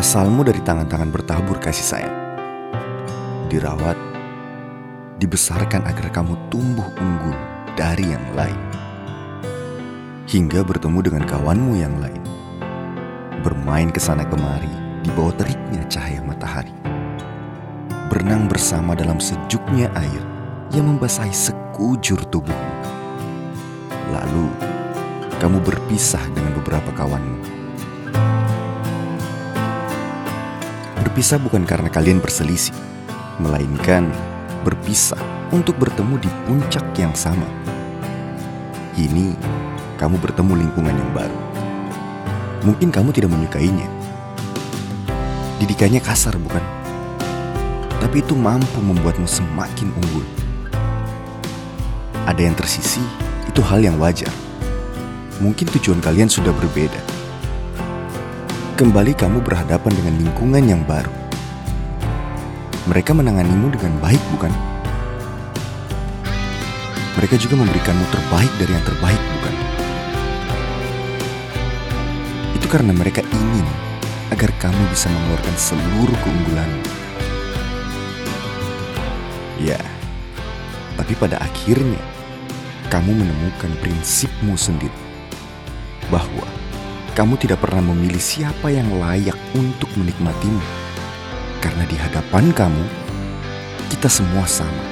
Asalmu dari tangan-tangan bertabur kasih sayang. Dirawat, dibesarkan agar kamu tumbuh unggul dari yang lain. Hingga bertemu dengan kawanmu yang lain. Bermain ke sana kemari di bawah teriknya cahaya matahari. Berenang bersama dalam sejuknya air yang membasahi sekujur tubuhmu. Lalu, kamu berpisah dengan beberapa kawanmu Berpisah bukan karena kalian berselisih, melainkan berpisah untuk bertemu di puncak yang sama. Ini kamu bertemu lingkungan yang baru. Mungkin kamu tidak menyukainya. Didikannya kasar, bukan? Tapi itu mampu membuatmu semakin unggul. Ada yang tersisi, itu hal yang wajar. Mungkin tujuan kalian sudah berbeda Kembali kamu berhadapan dengan lingkungan yang baru. Mereka menanganimu dengan baik, bukan? Mereka juga memberikanmu terbaik dari yang terbaik, bukan? Itu karena mereka ingin agar kamu bisa mengeluarkan seluruh keunggulan. Ya, tapi pada akhirnya kamu menemukan prinsipmu sendiri bahwa kamu tidak pernah memilih siapa yang layak untuk menikmatimu. Karena di hadapan kamu, kita semua sama.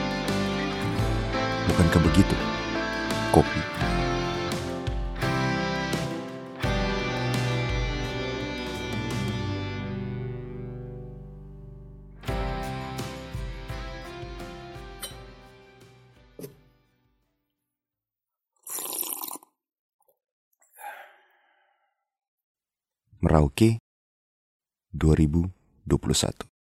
Bukankah begitu? Kopi. Merauke 2021